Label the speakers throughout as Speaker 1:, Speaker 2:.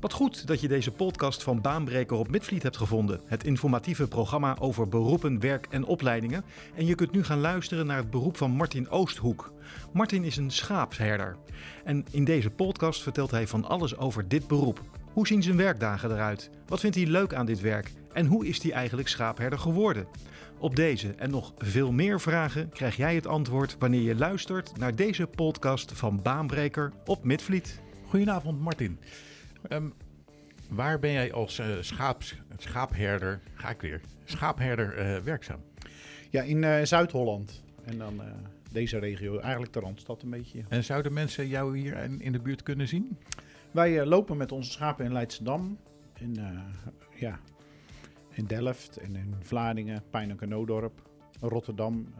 Speaker 1: Wat goed dat je deze podcast van Baanbreker op Midvliet hebt gevonden. Het informatieve programma over beroepen, werk en opleidingen. En je kunt nu gaan luisteren naar het beroep van Martin Oosthoek. Martin is een schaapsherder. En in deze podcast vertelt hij van alles over dit beroep. Hoe zien zijn werkdagen eruit? Wat vindt hij leuk aan dit werk? En hoe is hij eigenlijk schaapherder geworden? Op deze en nog veel meer vragen krijg jij het antwoord wanneer je luistert naar deze podcast van Baanbreker op Midvliet.
Speaker 2: Goedenavond Martin. Ehm, waar ben jij als eh, schaaps, schaapherder, ga ik weer, schaapherder eh, werkzaam?
Speaker 3: Ja, in eh, Zuid-Holland. En dan deze regio, eigenlijk de Randstad een beetje.
Speaker 2: En zouden mensen jou hier in, in de buurt kunnen zien?
Speaker 3: Wij lopen met onze schapen in Leidschendam, in, ja, in Delft en in Vlaardingen, Pijnenk en Noodorp, Rotterdam.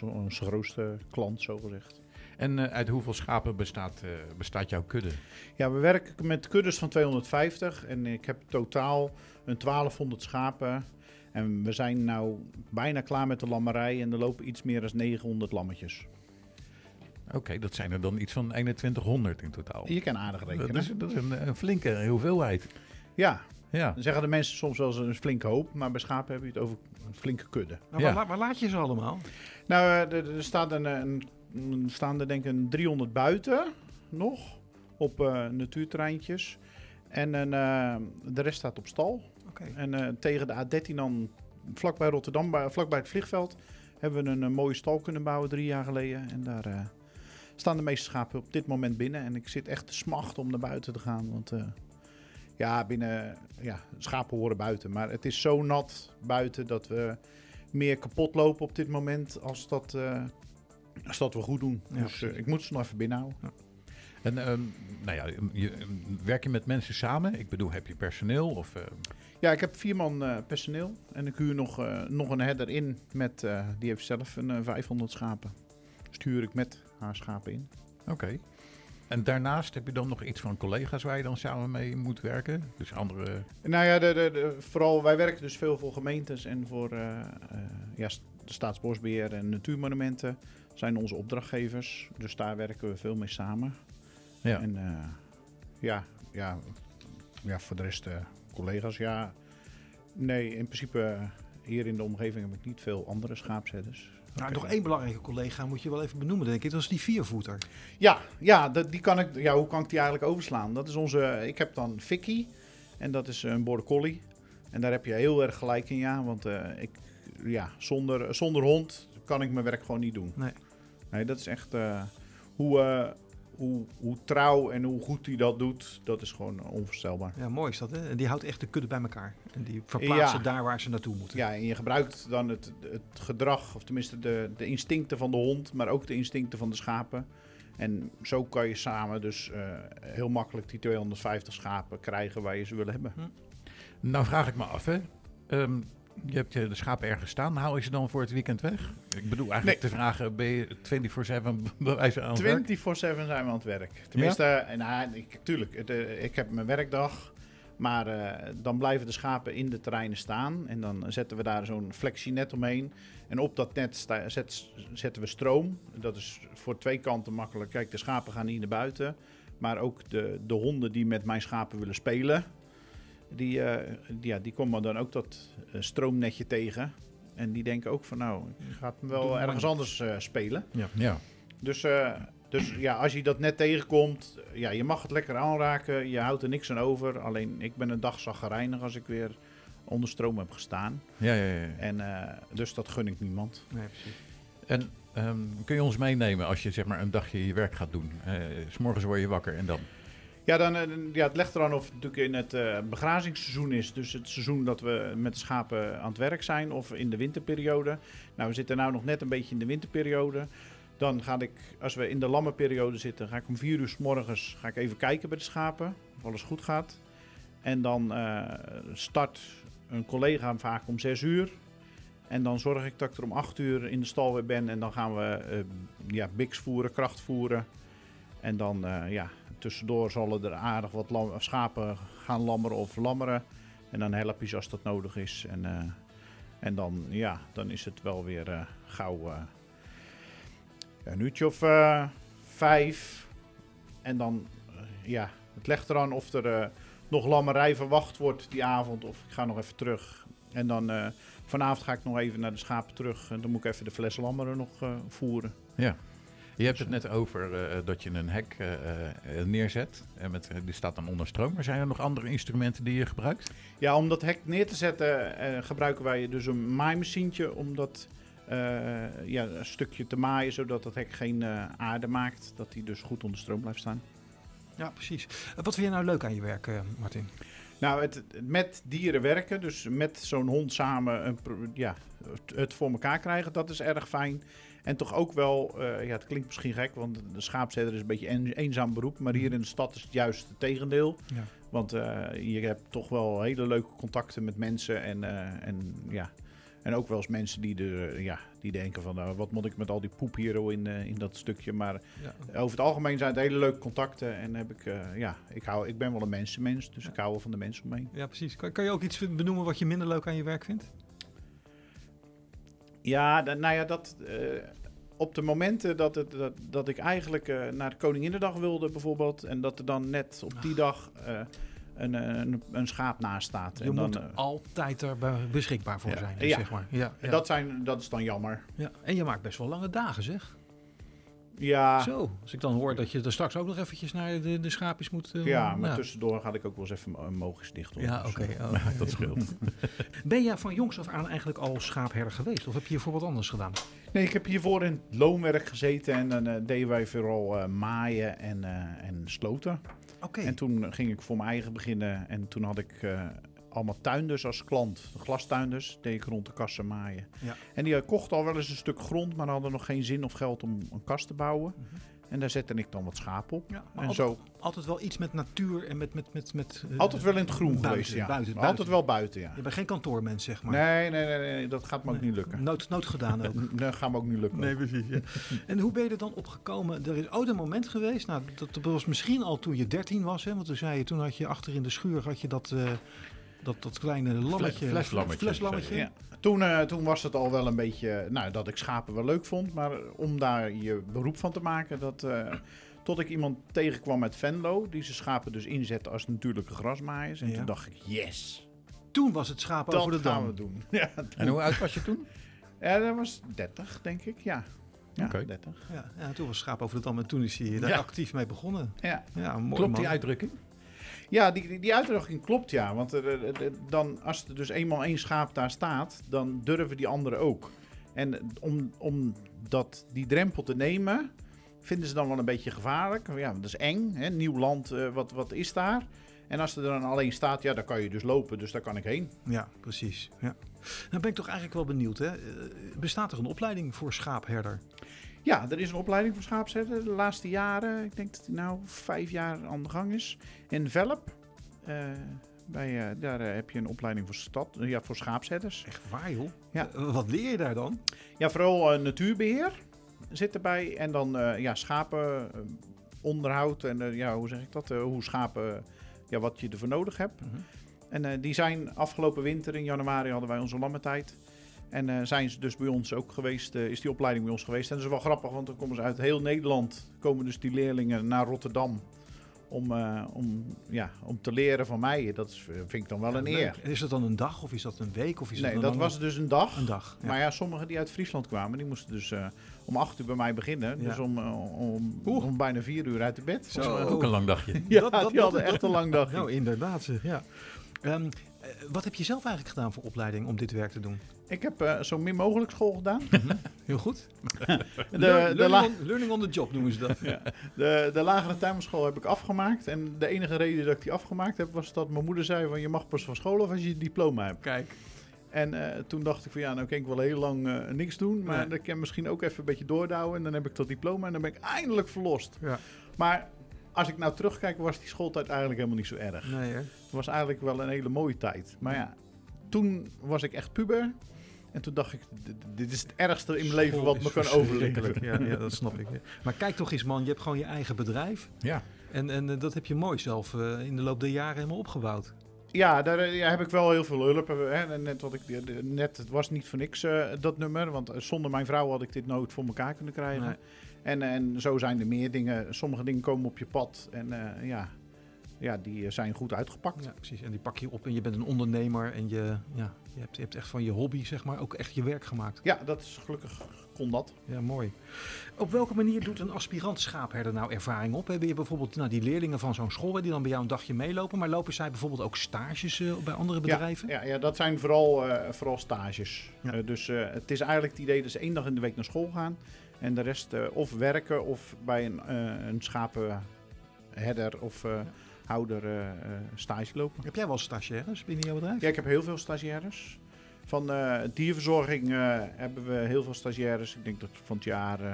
Speaker 3: onze grootste klant, zo gezegd.
Speaker 2: En eh, uit hoeveel schapen bestaat, eh, bestaat jouw kudde?
Speaker 3: Ja, we werken met kuddes van 250 en ik heb totaal een 1200 schapen. En we zijn nou bijna klaar met de lammerij en er lopen iets meer dan 900 lammetjes.
Speaker 2: Oké, dat zijn er dan iets van 2100 in totaal.
Speaker 3: Je kan aardig rekenen.
Speaker 2: Dat is, dat is een, een flinke hoeveelheid.
Speaker 3: Ja,
Speaker 2: Ja.
Speaker 3: dan zeggen de mensen soms wel eens een flinke hoop, maar bij schapen heb je het over een flinke kudde.
Speaker 2: Ja.
Speaker 1: waar laat je ze allemaal?
Speaker 3: Nou, eh, er, er staat een, een, een- staan er denk ik een 300 buiten nog op eh, natuurterreintjes. En eh, de rest staat op stal. En eh, tegen de A13 dan, vlakbij Rotterdam, bij, vlakbij het vliegveld, hebben we een, mooie stal kunnen bouwen drie jaar geleden. En daar staan de meeste schapen op dit moment binnen. En ik zit echt te smachten om naar buiten te gaan. Want ja, binnen, ja, schapen horen buiten. Maar het is zo nat buiten dat we meer kapot lopen op dit moment als dat, als dat we goed doen.
Speaker 1: Ja,
Speaker 3: dus eh, ik moet ze nog even binnenhouden.
Speaker 2: En ehm, nou ja, je, werk je met mensen samen? Ik bedoel, heb je personeel? Of, eh,
Speaker 3: Ja, ik heb vier man eh, personeel. En ik huur nog, nog een herder in. Met, die heeft zelf een eh, 500 schapen. Stuur ik met haar schapen in.
Speaker 2: Oké. En daarnaast heb je dan nog iets van collega's waar je dan samen mee moet werken? Dus andere...
Speaker 3: Nou ja, de, de, de- vooral wij werken dus veel voor gemeentes en voor ja, de Staatsbosbeheer en Natuurmonumenten. Zijn onze opdrachtgevers. Dus daar werken we veel mee samen.
Speaker 2: Ja.
Speaker 3: En eh, ja, ja, ja, voor de rest eh, collega's, ja. Nee, in principe eh, hier in de omgeving heb ik niet veel andere schaapshedders.
Speaker 1: Nou, nog één belangrijke collega moet je wel even benoemen, denk ik. Dat is die viervoeter.
Speaker 3: Ja, ja, dat, die kan ik, ja, hoe kan ik die eigenlijk overslaan? Dat is onze, ik heb dan Vicky en dat is een border collie. En daar heb je heel erg gelijk in, ja. Want eh, ik, ja, zonder, zonder hond kan ik mijn werk gewoon niet doen.
Speaker 1: Nee.
Speaker 3: Nee, dat is echt eh, hoe, eh, hoe, hoe trouw en hoe goed hij dat doet, dat is gewoon onvoorstelbaar.
Speaker 1: Ja, mooi is dat, hè? En die houdt echt de kudde bij elkaar. En die verplaatsen
Speaker 3: Ja.
Speaker 1: daar waar ze naartoe moeten.
Speaker 3: Ja, en je gebruikt dan het, het gedrag, of tenminste de, de instincten van de hond, maar ook de instincten van de schapen. En zo kan je samen dus eh, heel makkelijk die 250 schapen krijgen waar je ze wil hebben.
Speaker 2: Nou vraag ik me af, hè. Ehm, je hebt de schapen ergens staan. Haal je ze dan voor het weekend weg? Ik bedoel eigenlijk te vragen, ben je 24-7 bij wijze aan het werk?
Speaker 3: 24-7 zijn we aan het werk. Tenminste, eh, nou, ik, tuurlijk, het, eh, ik heb mijn werkdag. Maar eh, dan blijven de schapen in de terreinen staan. En dan zetten we daar zo'n flexienet omheen. En op dat net sta- zet- zetten we stroom. Dat is voor twee kanten makkelijk. Kijk, de schapen gaan niet naar buiten. Maar ook de, de honden die met mijn schapen willen spelen. Die, eh, die, ja, die komen dan ook dat eh, stroomnetje tegen. En die denken ook van nou, ik ga
Speaker 1: Doe
Speaker 3: wel
Speaker 1: maar.
Speaker 3: ergens anders eh, spelen.
Speaker 2: Ja.
Speaker 3: Dus, eh, dus ja, als je dat net tegenkomt, ja, je mag het lekker aanraken. Je houdt er niks aan over. Alleen ik ben een dag zaggerijnig als ik weer onder stroom heb gestaan.
Speaker 2: Ja, ja, ja.
Speaker 3: En eh, dus dat gun ik niemand.
Speaker 1: Nee, precies.
Speaker 2: En ehm, kun je ons meenemen als je zeg maar een dagje je werk gaat doen? Eh, s S'morgens word je wakker en dan?
Speaker 3: Ja, dan, eh, ja, het legt eraan of het natuurlijk in het eh begrazingsseizoen is. Dus het seizoen dat we met de schapen aan het werk zijn. Of in de winterperiode. Nou, we zitten nu nog net een beetje in de winterperiode. Dan ga ik, als we in de lammenperiode zitten, ga ik om vier uur s morgens ga ik even kijken bij de schapen. Of alles goed gaat. En dan eh, start een collega vaak om zes uur. En dan zorg ik dat ik er om acht uur in de stal weer ben. En dan gaan we ja, biks voeren, kracht voeren. En dan, ja, tussendoor zullen er aardig wat schapen gaan lammeren of lammeren. En dan help je ze als dat nodig is. En, eh, en dan, ja, dan is het wel weer eh, gauw eh, een uurtje of vijf. En dan, ja, Het legt eraan of er nog lammerij verwacht wordt die avond of ik ga nog even terug. En dan vanavond ga ik nog even naar de schapen terug en dan moet ik even de fles lammeren nog voeren.
Speaker 2: Ja. Je hebt het net over eh, dat je een hek eh, eh, neerzet. En met, die staat dan onder stroom. Maar zijn er nog andere instrumenten die je gebruikt?
Speaker 3: Ja, om dat hek neer te zetten eh, gebruiken wij dus een maaimachientje om dat eh, ja, een stukje te maaien, zodat het hek geen eh, aarde maakt. Dat die dus goed onder stroom blijft staan.
Speaker 1: Ja, precies. Wat vind je nou leuk aan je werk, eh, Martin?
Speaker 3: Nou, het, met dieren werken, dus met zo'n hond samen een, ja, het voor elkaar krijgen, dat is erg fijn. En toch ook wel, eh, ja, het klinkt misschien gek, want de schaapzeder is een beetje een eenzaam beroep. Maar hier in de stad is het juist het tegendeel.
Speaker 1: Ja.
Speaker 3: Want eh, je hebt toch wel hele leuke contacten met mensen. En, eh, en, ja. en ook wel eens mensen die, de, ja, die denken van, nou, wat moet ik met al die poep hier in, in dat stukje. Maar
Speaker 1: Ja.
Speaker 3: over het algemeen zijn het hele leuke contacten. En heb ik, ja, ik, hou, ik ben wel een mensenmens, dus ik hou wel van de mensen omheen.
Speaker 1: ja, precies. Kan, kan je ook iets benoemen wat je minder leuk aan je werk vindt?
Speaker 3: Ja, nou ja, dat. eh, op de momenten dat, het, dat, dat ik eigenlijk eh, naar de Koninginnedag wilde, bijvoorbeeld. En dat er dan net op die dag eh, een, een, een schaap naast staat.
Speaker 1: Je
Speaker 3: en dan,
Speaker 1: moet altijd er be- beschikbaar voor
Speaker 3: Ja,
Speaker 1: zijn, dus
Speaker 3: ja.
Speaker 1: zeg maar. Ja, ja.
Speaker 3: Dat, zijn, dat is dan jammer.
Speaker 1: ja. En je maakt best wel lange dagen, zeg.
Speaker 3: Ja,
Speaker 1: Zo, als ik dan hoor dat je er straks ook nog eventjes naar de, de schaapjes moet... eh,
Speaker 3: ja maar
Speaker 1: nou.
Speaker 3: tussendoor ga ik ook wel eens even een mogisch dicht.
Speaker 1: Ja,
Speaker 3: Dus,
Speaker 1: oké.
Speaker 3: eh,
Speaker 1: oh.
Speaker 2: Dat scheelt.
Speaker 1: Ben jij van jongs af aan eigenlijk al schaapherder geweest? Of heb je hiervoor wat anders gedaan?
Speaker 3: Nee, ik heb hiervoor in het loonwerk gezeten en dan eh, deden wij vooral eh, maaien en, eh, en sloten.
Speaker 1: Oké.
Speaker 3: En toen ging ik voor mijn eigen beginnen. En toen had ik eh, allemaal tuinders als klant. Glastuinders deed ik rond de kassen maaien.
Speaker 1: Ja.
Speaker 3: En die eh, kochten al wel eens een stuk grond, maar hadden nog geen zin of geld om een kast te bouwen.
Speaker 1: Mhm.
Speaker 3: En daar zette ik dan wat schapen op.
Speaker 1: Ja,
Speaker 3: En
Speaker 1: altijd,
Speaker 3: zo,
Speaker 1: altijd wel iets met natuur en met... met, met, met eh,
Speaker 3: altijd wel in het groen
Speaker 1: buiten,
Speaker 3: geweest, ja.
Speaker 1: Buiten,
Speaker 3: Maar
Speaker 1: buiten.
Speaker 3: Altijd wel buiten, ja.
Speaker 1: Je bent geen kantoormens, zeg maar.
Speaker 3: Nee, nee, nee, nee, dat gaat me ook
Speaker 1: Nee.
Speaker 3: niet lukken.
Speaker 1: Nood, nood gedaan ook.
Speaker 3: Dat gaat me ook niet lukken.
Speaker 1: precies. Ja. En hoe ben je er dan op gekomen? Er is ooit een moment geweest, nou, dat, dat was misschien al toen je 13 was, hè? Want toen zei je, toen had je achter in de schuur had je dat, eh, dat, dat kleine lammetje.
Speaker 2: fleslammetje,
Speaker 1: Fleslammetje.
Speaker 3: Ja. Toen, eh, toen was het al wel een beetje, nou, dat ik schapen wel leuk vond. Maar om daar je beroep van te maken, dat, eh, tot ik iemand tegenkwam uit Venlo. Die zijn schapen dus inzette als natuurlijke grasmaaiers. En
Speaker 1: Ja.
Speaker 3: toen dacht ik, yes,
Speaker 1: Toen was het schaap
Speaker 3: dat
Speaker 1: over de
Speaker 3: gaan
Speaker 1: dam.
Speaker 3: we doen. Ja,
Speaker 2: En hoe oud was je toen?
Speaker 3: ja, dat was 30, denk ik, ja. Ja,
Speaker 2: Oké.
Speaker 3: 30.
Speaker 1: Ja, ja, toen was schaap over de dam en toen is hij daar
Speaker 3: Ja.
Speaker 1: actief mee begonnen.
Speaker 3: Ja,
Speaker 1: Ja, mooi
Speaker 2: Klopt
Speaker 1: man.
Speaker 2: die uitdrukking?
Speaker 3: Ja die, die, uitdrukking klopt, ja. Want er, er- er- dan, als er dus eenmaal één schaap daar staat, dan durven die anderen ook. En om, om dat, die drempel te nemen, vinden ze dan wel een beetje gevaarlijk. Ja, dat is eng, hè? nieuw land, eh, wat, wat is daar? En als er dan alleen staat, ja, dan kan je dus lopen, dus daar kan ik heen.
Speaker 1: Ja, precies. Ja. Nou ben ik toch eigenlijk wel benieuwd. Hè? Eh, Bestaat er een opleiding voor schaapherder?
Speaker 3: Ja, er is een opleiding voor schaapsherder de laatste jaren. Ik denk dat die nou vijf jaar aan de gang is. In Velp, eh, bij, eh, daar eh, heb je een opleiding voor, stad, ja, voor schaapshedders.
Speaker 1: Echt waar, joh?
Speaker 3: Ja.
Speaker 1: Wat leer je daar dan?
Speaker 3: Ja, vooral eh, natuurbeheer zit erbij. En dan ja, schapen eh, onderhoud en ja, hoe zeg ik dat? Hoe schapen, ja, wat je ervoor nodig hebt.
Speaker 1: Mhm.
Speaker 3: En die zijn afgelopen winter, in januari hadden wij onze lammetijd. En eh, zijn ze dus bij ons ook geweest, eh, is die opleiding bij ons geweest. En dat is wel grappig, want dan komen ze uit heel Nederland, komen dus die leerlingen naar Rotterdam. Om, eh, om, ja, om te leren van mij. Dat is, vind ik dan wel
Speaker 1: Ja,
Speaker 3: een
Speaker 1: leuk.
Speaker 3: eer.
Speaker 1: En Is dat dan een dag of is dat een week? Of is
Speaker 3: Nee,
Speaker 1: dat,
Speaker 3: was dus een dag.
Speaker 1: een dag. Ja.
Speaker 3: Maar ja, sommigen die uit Friesland kwamen, die moesten dus eh, om acht uur bij mij beginnen.
Speaker 1: Ja.
Speaker 3: Dus om, om, om bijna vier uur uit de bed.
Speaker 1: Zo.
Speaker 2: Ook een lang dagje.
Speaker 3: ja,
Speaker 1: Dat- dat-
Speaker 3: die hadden
Speaker 1: dat-
Speaker 3: echt een lang dag.
Speaker 1: Nou, inderdaad. Ja. Ehm, eh, wat heb je zelf eigenlijk gedaan voor opleiding om dit werk te doen?
Speaker 3: Ik heb eh, zo min mogelijk school gedaan.
Speaker 1: Heel goed.
Speaker 3: De, de,
Speaker 1: learning, on, learning on the job noemen ze dat.
Speaker 3: de, de lagere tuinschool heb ik afgemaakt. En de enige reden dat ik die afgemaakt heb, was dat mijn moeder zei van je mag pas van school af als je je diploma hebt.
Speaker 1: Kijk.
Speaker 3: En eh, toen dacht ik van ja, nou kan ik wel heel lang eh, niks doen. Maar dan kan ik misschien ook even een beetje doordouwen. En dan heb ik dat diploma en dan ben ik eindelijk verlost.
Speaker 1: Ja.
Speaker 3: Maar als ik nou terugkijk, was die schooltijd eigenlijk helemaal niet zo erg.
Speaker 1: Nee, hè?
Speaker 3: Het was eigenlijk wel een hele mooie tijd. Maar ja, toen was ik echt puber. En toen dacht ik, dit- is het ergste in mijn leven wat me kan overleven.
Speaker 1: Ja, ja, dat snap ik. Maar kijk toch eens, man. Je hebt gewoon je eigen bedrijf.
Speaker 2: Ja.
Speaker 1: En, en eh, dat heb je mooi zelf eh, in de loop der jaren helemaal opgebouwd.
Speaker 3: Ja, daar eh, ja, heb ik wel heel veel hulp. Hè. Net wat ik net, het was niet voor niks eh, dat nummer. Want eh, zonder mijn vrouw had ik dit nooit voor elkaar kunnen krijgen.
Speaker 1: Nee.
Speaker 3: En, en zo zijn er meer dingen. Sommige dingen komen op je pad. En ja, ja, die eh, zijn goed uitgepakt.
Speaker 1: Ja, precies. En die pak je op en je bent een ondernemer en je, ja, je, hebt, je hebt echt van je hobby, zeg maar, ook echt je werk gemaakt.
Speaker 3: Ja, dat is gelukkig kon dat.
Speaker 1: Ja, mooi. Op welke manier doet een aspirant schaapherder nou ervaring op? Hebben je bijvoorbeeld nou, die leerlingen van zo'n school die dan bij jou een dagje meelopen, maar lopen zij bijvoorbeeld ook stages eh, bij andere bedrijven?
Speaker 3: Ja, ja, dat zijn vooral, eh, vooral stages.
Speaker 1: Ja.
Speaker 3: Dus het is eigenlijk het idee dat ze één dag in de week naar school gaan en de rest of werken of bij een, een schapenherder of houder eh, eh, stage lopen.
Speaker 1: Heb jij wel stagiaires binnen jouw bedrijf?
Speaker 3: Ja, ik heb heel veel stagiaires. Van eh, dierverzorging eh, hebben we heel veel stagiaires. Ik denk dat van het jaar, eh,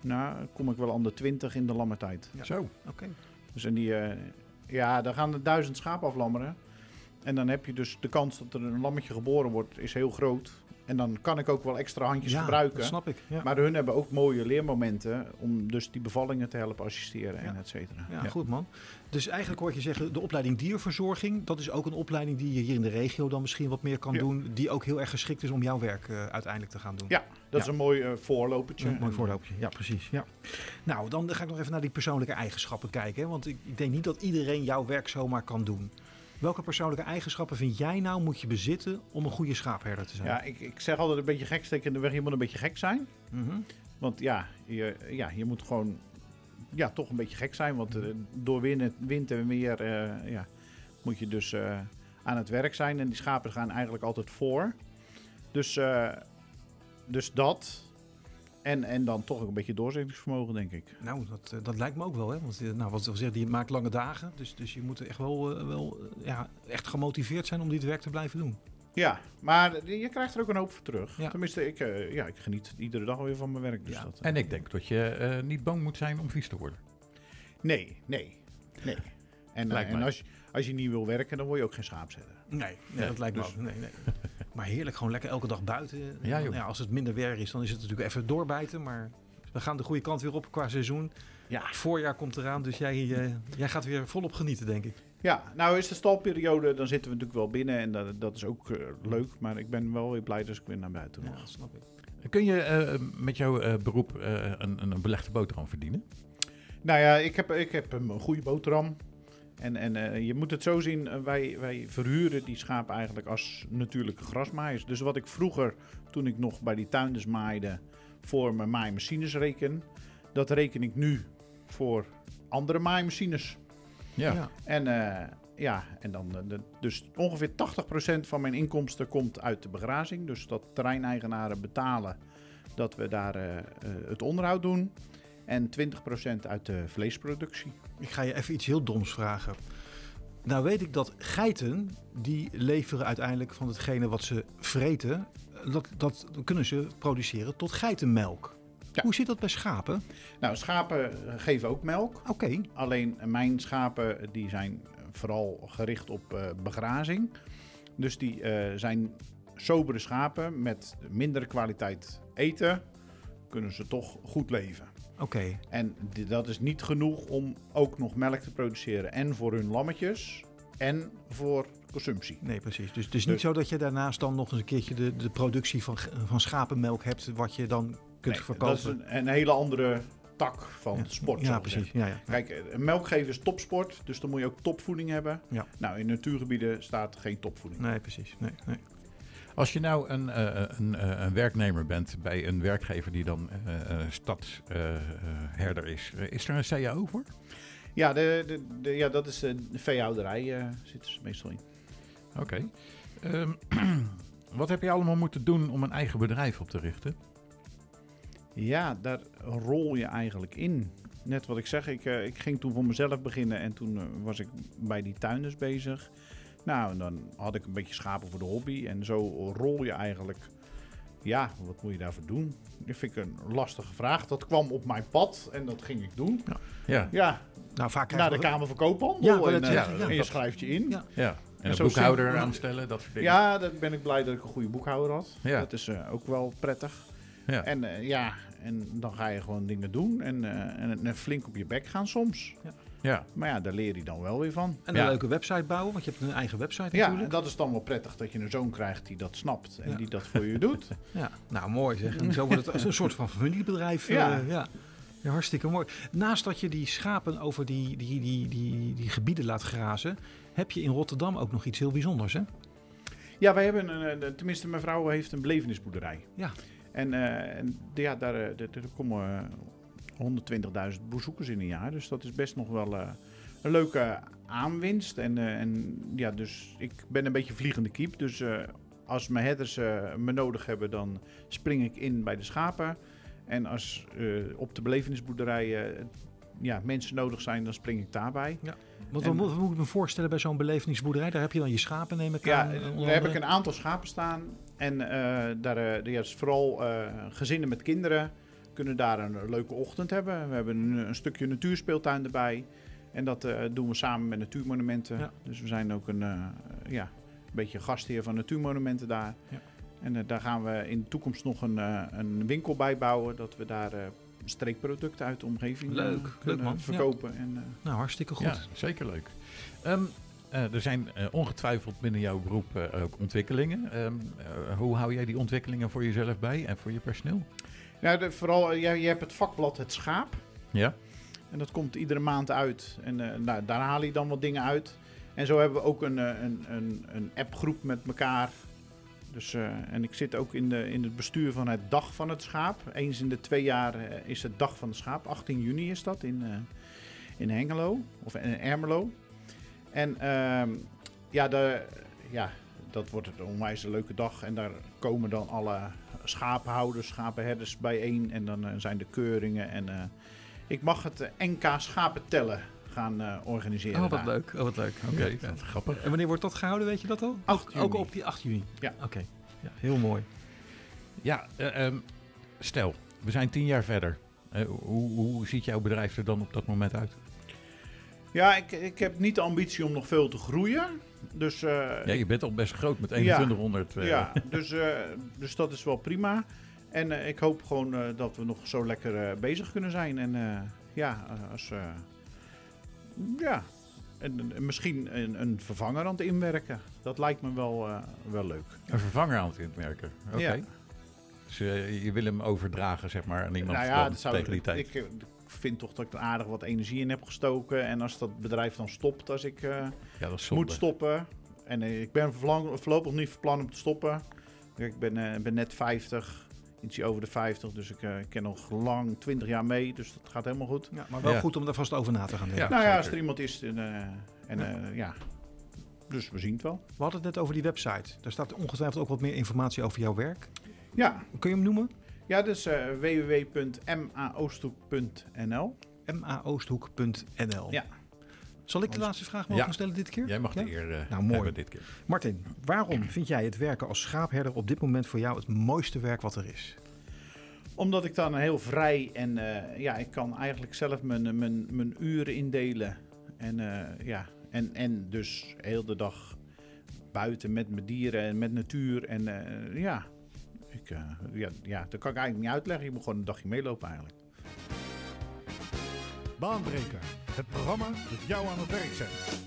Speaker 3: nou, kom ik wel aan de 20 in de lammertijd.
Speaker 1: Ja.
Speaker 2: Zo.
Speaker 1: Oké.
Speaker 3: Dus en die, eh, ja, daar gaan er duizend schapen aflammeren. En dan heb je dus de kans dat er een lammetje geboren wordt, is heel groot. En dan kan ik ook wel extra handjes
Speaker 1: Ja,
Speaker 3: gebruiken.
Speaker 1: dat snap ik. Ja.
Speaker 3: Maar hun hebben ook mooie leermomenten om dus die bevallingen te helpen assisteren en
Speaker 1: Ja.
Speaker 3: et cetera.
Speaker 1: Ja, goed man. Dus eigenlijk hoor je zeggen, de opleiding dierverzorging, dat is ook een opleiding die je hier in de regio dan misschien wat meer kan doen, die ook heel erg geschikt is om jouw werk eh, uiteindelijk te gaan doen.
Speaker 3: Ja, dat is een mooi eh, voorlopertje.
Speaker 1: Een mooi
Speaker 3: En,
Speaker 1: voorloopje, ja precies. Ja. Nou, dan ga ik nog even naar die persoonlijke eigenschappen kijken. Hè? Want ik, ik denk niet dat iedereen jouw werk zomaar kan doen. Welke persoonlijke eigenschappen vind jij nou moet je bezitten om een goede schaapherder te zijn?
Speaker 3: Ja, ik, ik zeg altijd een beetje gek steken in de weg. Je moet een beetje gek zijn.
Speaker 1: Mhm.
Speaker 3: Want ja, je, ja, je moet gewoon ja, toch een beetje gek zijn. Want eh, door wind, wind en weer eh, ja, moet je dus eh, aan het werk zijn. En die schapen gaan eigenlijk altijd voor. Dus, dus dat. En, en dan toch ook een beetje doorzettingsvermogen, denk ik.
Speaker 1: Nou, dat, eh, dat lijkt me ook wel. Hè? Want eh, nou, wat zeggen, die maakt lange dagen. Dus, dus je moet echt wel, eh, wel ja, echt gemotiveerd zijn om dit werk te blijven doen.
Speaker 3: Ja, maar je krijgt er ook een hoop voor terug.
Speaker 1: Ja.
Speaker 3: Tenminste, ik, eh, ja, ik geniet iedere dag weer van mijn werk. Dus
Speaker 1: Ja.
Speaker 3: dat,
Speaker 2: En ik denk dat je eh, niet bang moet zijn om vies te worden.
Speaker 3: Nee, nee, nee. En, en als, je, als je niet wil werken, dan word je ook geen schaapzetter.
Speaker 1: Nee, nee,
Speaker 2: Nee,
Speaker 1: dat lijkt me
Speaker 3: dus-
Speaker 1: ook. Nee, nee. Maar heerlijk, gewoon lekker elke dag buiten.
Speaker 2: Ja,
Speaker 1: En
Speaker 2: joh.
Speaker 1: ja, als het minder weer is, dan is het natuurlijk even doorbijten. Maar we gaan de goede kant weer op qua seizoen.
Speaker 3: Ja.
Speaker 1: Het voorjaar komt eraan, dus jij, eh, jij gaat weer volop genieten, denk ik.
Speaker 3: Ja, nou is de stalperiode, dan zitten we natuurlijk wel binnen en dat, dat is ook eh, leuk. Maar ik ben wel weer blij dat ik weer naar buiten mag.
Speaker 1: snap ik.
Speaker 2: Kun je eh, met jouw eh, beroep eh, een, een belegde boterham verdienen?
Speaker 3: Nou ja, ik heb, ik heb een goede boterham. En, en eh, je moet het zo zien, eh, wij, wij verhuren die schapen eigenlijk als natuurlijke grasmaaiers. Dus wat ik vroeger, toen ik nog bij die tuinders maaide, voor mijn maaimachines reken, dat reken ik nu voor andere maaimachines.
Speaker 2: Ja.
Speaker 1: Ja.
Speaker 3: En eh, ja, en dan de, dus ongeveer 80% van mijn inkomsten komt uit de begrazing. Dus dat terreineigenaren betalen dat we daar het onderhoud doen. En 20% uit de vleesproductie.
Speaker 1: Ik ga je even iets heel doms vragen. Nou weet ik dat geiten, die leveren uiteindelijk van hetgene wat ze vreten, eh, dat, dat kunnen ze produceren tot geitenmelk.
Speaker 3: Ja.
Speaker 1: Hoe zit dat bij schapen?
Speaker 3: Nou, schapen geven ook melk.
Speaker 1: Oké,
Speaker 3: Alleen mijn schapen die zijn vooral gericht op eh, begrazing. Dus die eh, zijn sobere schapen met mindere kwaliteit eten. Kunnen ze toch goed leven.
Speaker 1: Oké.
Speaker 3: En dat is niet genoeg om ook nog melk te produceren. En voor hun lammetjes en voor consumptie.
Speaker 1: Nee, precies. Dus het is niet
Speaker 3: Dus-
Speaker 1: zo dat je daarnaast dan nog eens een keertje de, de productie van, van schapenmelk hebt, wat je dan kunt
Speaker 3: Nee,
Speaker 1: verkopen.
Speaker 3: Dat is een, een hele andere tak van
Speaker 1: Ja.
Speaker 3: sport.
Speaker 1: ja, precies. Ja, ja.
Speaker 3: Kijk, eh, melkgeven is topsport, dus dan moet je ook topvoeding hebben.
Speaker 1: Ja.
Speaker 3: Nou, in natuurgebieden staat geen topvoeding.
Speaker 1: Nee, precies. Nee, nee.
Speaker 2: Als je nou een, eh, een, eh, een werknemer bent bij een werkgever die dan stadsherder is, eh, is er een CAO voor?
Speaker 3: Ja, de, de, de- ja dat is de veehouderij, eh zitten ze meestal in.
Speaker 2: Oké. Ehm, wat heb je allemaal moeten doen om een eigen bedrijf op te richten?
Speaker 3: Ja, daar rol je eigenlijk in. Net wat ik zeg, ik, eh, ik ging toen voor mezelf beginnen en toen eh, was ik bij die tuinders bezig. Nou, en dan had ik een beetje schapen voor de hobby en zo rol je eigenlijk. Ja, wat moet je daarvoor doen? Dat vind ik een lastige vraag. Dat kwam op mijn pad en dat ging ik doen.
Speaker 2: Ja,
Speaker 3: Ja,
Speaker 1: Nou, vaak
Speaker 3: naar de Kamer van Koophandel
Speaker 1: Ja,
Speaker 3: en,
Speaker 1: dat
Speaker 3: eh,
Speaker 1: ik, ja,
Speaker 3: en je
Speaker 1: dat-
Speaker 3: schrijft je in.
Speaker 1: Ja.
Speaker 2: ja. En een boekhouder
Speaker 3: simpel-
Speaker 2: aanstellen, dat soort dingen.
Speaker 3: Ja, dan ben ik blij dat ik een goede boekhouder had.
Speaker 2: Ja.
Speaker 3: Dat is eh, ook wel prettig.
Speaker 2: Ja.
Speaker 3: En eh, ja, en dan ga je gewoon dingen doen en, eh, en, en flink op je bek gaan soms.
Speaker 2: ja.
Speaker 3: Maar ja, daar leer je dan wel weer van.
Speaker 1: En een
Speaker 2: Ja.
Speaker 1: leuke website bouwen, want je hebt een eigen website
Speaker 3: Ja, en
Speaker 1: natuurlijk.
Speaker 3: dat is dan wel prettig dat je een zoon krijgt die dat snapt en
Speaker 1: Ja.
Speaker 3: die dat voor je doet.
Speaker 1: Ja, nou mooi zeg. En zo wordt het als een soort van familiebedrijf.
Speaker 3: Ja.
Speaker 1: eh, ja. Ja, hartstikke mooi. Naast dat je die schapen over die, die, die, die, die gebieden laat grazen, heb je in Rotterdam ook nog iets heel bijzonders, hè?
Speaker 3: Ja, wij hebben, een, tenminste mijn vrouw heeft een belevenisboerderij.
Speaker 1: Ja.
Speaker 3: En, eh, en ja, daar, eh, daar, daar komen 120.000 bezoekers in een jaar. Dus dat is best nog wel eh, een leuke aanwinst. En, eh, en ja, dus ik ben een beetje vliegende kiep. Dus eh, als mijn herders eh, me nodig hebben, dan spring ik in bij de schapen. En als op de belevenisboerderij ja, mensen nodig zijn, dan spring ik daarbij.
Speaker 1: Want
Speaker 3: En-
Speaker 1: wat, moet ik me voorstellen bij zo'n belevenisboerderij? Daar heb je dan je schapen, neem ik
Speaker 3: Ja,
Speaker 1: aan. onder
Speaker 3: daar heb ik een aantal schapen staan. En daar ja, is vooral gezinnen met kinderen kunnen daar een leuke ochtend hebben. We hebben een, een stukje natuurspeeltuin erbij. En dat eh, doen we samen met Natuurmonumenten.
Speaker 1: Ja.
Speaker 3: Dus we zijn ook een, eh, ja, een beetje gastheer van Natuurmonumenten daar.
Speaker 1: Ja.
Speaker 3: En eh, daar gaan we in de toekomst nog een, eh, een winkel bij bouwen. Dat we daar eh, streekproducten uit de omgeving eh,
Speaker 1: Leuk, leuk,
Speaker 3: kunnen
Speaker 1: man.
Speaker 3: verkopen. En, eh,
Speaker 1: Nou, hartstikke goed.
Speaker 2: Ja, zeker leuk. Ehm, eh, er zijn eh, ongetwijfeld binnen jouw beroep eh, ook ontwikkelingen. Ehm, eh, hoe hou jij die ontwikkelingen voor jezelf bij en voor je personeel?
Speaker 3: Nou, de, vooral, eh, jij, jij hebt het vakblad Het Schaap.
Speaker 2: Ja.
Speaker 3: En dat komt iedere maand uit. En eh, nou, daar haal je dan wat dingen uit. En zo hebben we ook een, eh, een, een, een appgroep met elkaar. Dus, eh, en ik zit ook in, de, in het bestuur van het Dag van het Schaap. Eens in de twee jaar eh, is het Dag van het Schaap. 18 juni is dat in, eh, in Hengelo. Of in Ermelo. En ehm, ja, de, ja, dat wordt een onwijs leuke dag. En daar komen dan alle schapenhouders, schapenherders bijeen. En dan eh, zijn de keuringen. En eh, ik mag het eh, NK schapen tellen gaan eh, organiseren.
Speaker 1: Oh, wat
Speaker 3: daar.
Speaker 1: leuk. Oh, wat leuk. Oké.
Speaker 2: Ja, grappig.
Speaker 1: En wanneer wordt dat gehouden, weet je dat al?
Speaker 3: 8
Speaker 1: ook,
Speaker 3: juni.
Speaker 1: ook op die 8 juni?
Speaker 3: Ja.
Speaker 1: Oké. Ja, heel mooi.
Speaker 2: Ja, eh, ehm, stel, we zijn tien jaar verder. Hoe, hoe ziet jouw bedrijf er dan op dat moment uit?
Speaker 3: Ja, ik, ik heb niet de ambitie om nog veel te groeien. Dus, eh,
Speaker 2: Ja, je bent al best groot met
Speaker 3: Ja.
Speaker 2: 2100. eh,
Speaker 3: ja, dus, eh, dus dat is wel prima. En ik hoop gewoon dat we nog zo lekker bezig kunnen zijn. En ja, als, ja, en, en misschien een, een vervanger aan het inwerken. Dat lijkt me wel, wel leuk.
Speaker 2: Een vervanger aan het inwerken. Oké.
Speaker 3: Ja.
Speaker 2: Dus je wil hem overdragen, zeg maar, aan iemand
Speaker 3: nou ja, dat zou,
Speaker 2: tegen die tijd.
Speaker 3: ik vind toch dat ik er aardig wat energie in heb gestoken. En als dat bedrijf dan stopt, als ik... eh,
Speaker 2: ja,
Speaker 3: moet stoppen. En eh, ik ben voorlopig niet van plan om te stoppen. Ik ben, eh, ben net 50, ietsje over de 50, dus ik, ken nog lang 20 jaar mee, dus dat gaat helemaal goed.
Speaker 1: Ja, maar wel
Speaker 2: Ja.
Speaker 1: goed om daar vast over na te gaan denken.
Speaker 2: Ja.
Speaker 3: nou ja, als er iemand is, en, eh, en eh, ja, dus we zien het wel.
Speaker 1: We hadden het net over die website. Daar staat ongetwijfeld ook wat meer informatie over jouw werk.
Speaker 3: Ja,
Speaker 1: Kun je hem noemen?
Speaker 3: Ja dus eh www.maoosthoek.nl.
Speaker 1: maoosthoek.nl.
Speaker 3: Ja.
Speaker 1: Zal ik de laatste vraag mogen
Speaker 2: Ja.
Speaker 1: stellen dit keer?
Speaker 2: Jij mag
Speaker 1: Ja?
Speaker 2: de eer eh,
Speaker 1: Nou, mooi.
Speaker 2: dit keer.
Speaker 1: Martin, waarom vind jij het werken als schaapherder op dit moment voor jou het mooiste werk wat er is?
Speaker 3: Omdat ik dan heel vrij en eh, ja, ik kan eigenlijk zelf mijn, mijn, mijn uren indelen. En ja, en, en dus heel de dag buiten met mijn dieren en met natuur. En ja, eh, ja, ja, dat kan ik eigenlijk niet uitleggen. Je moet gewoon een dagje meelopen eigenlijk.
Speaker 4: Baanbreker, het programma dat jou aan het werk zet.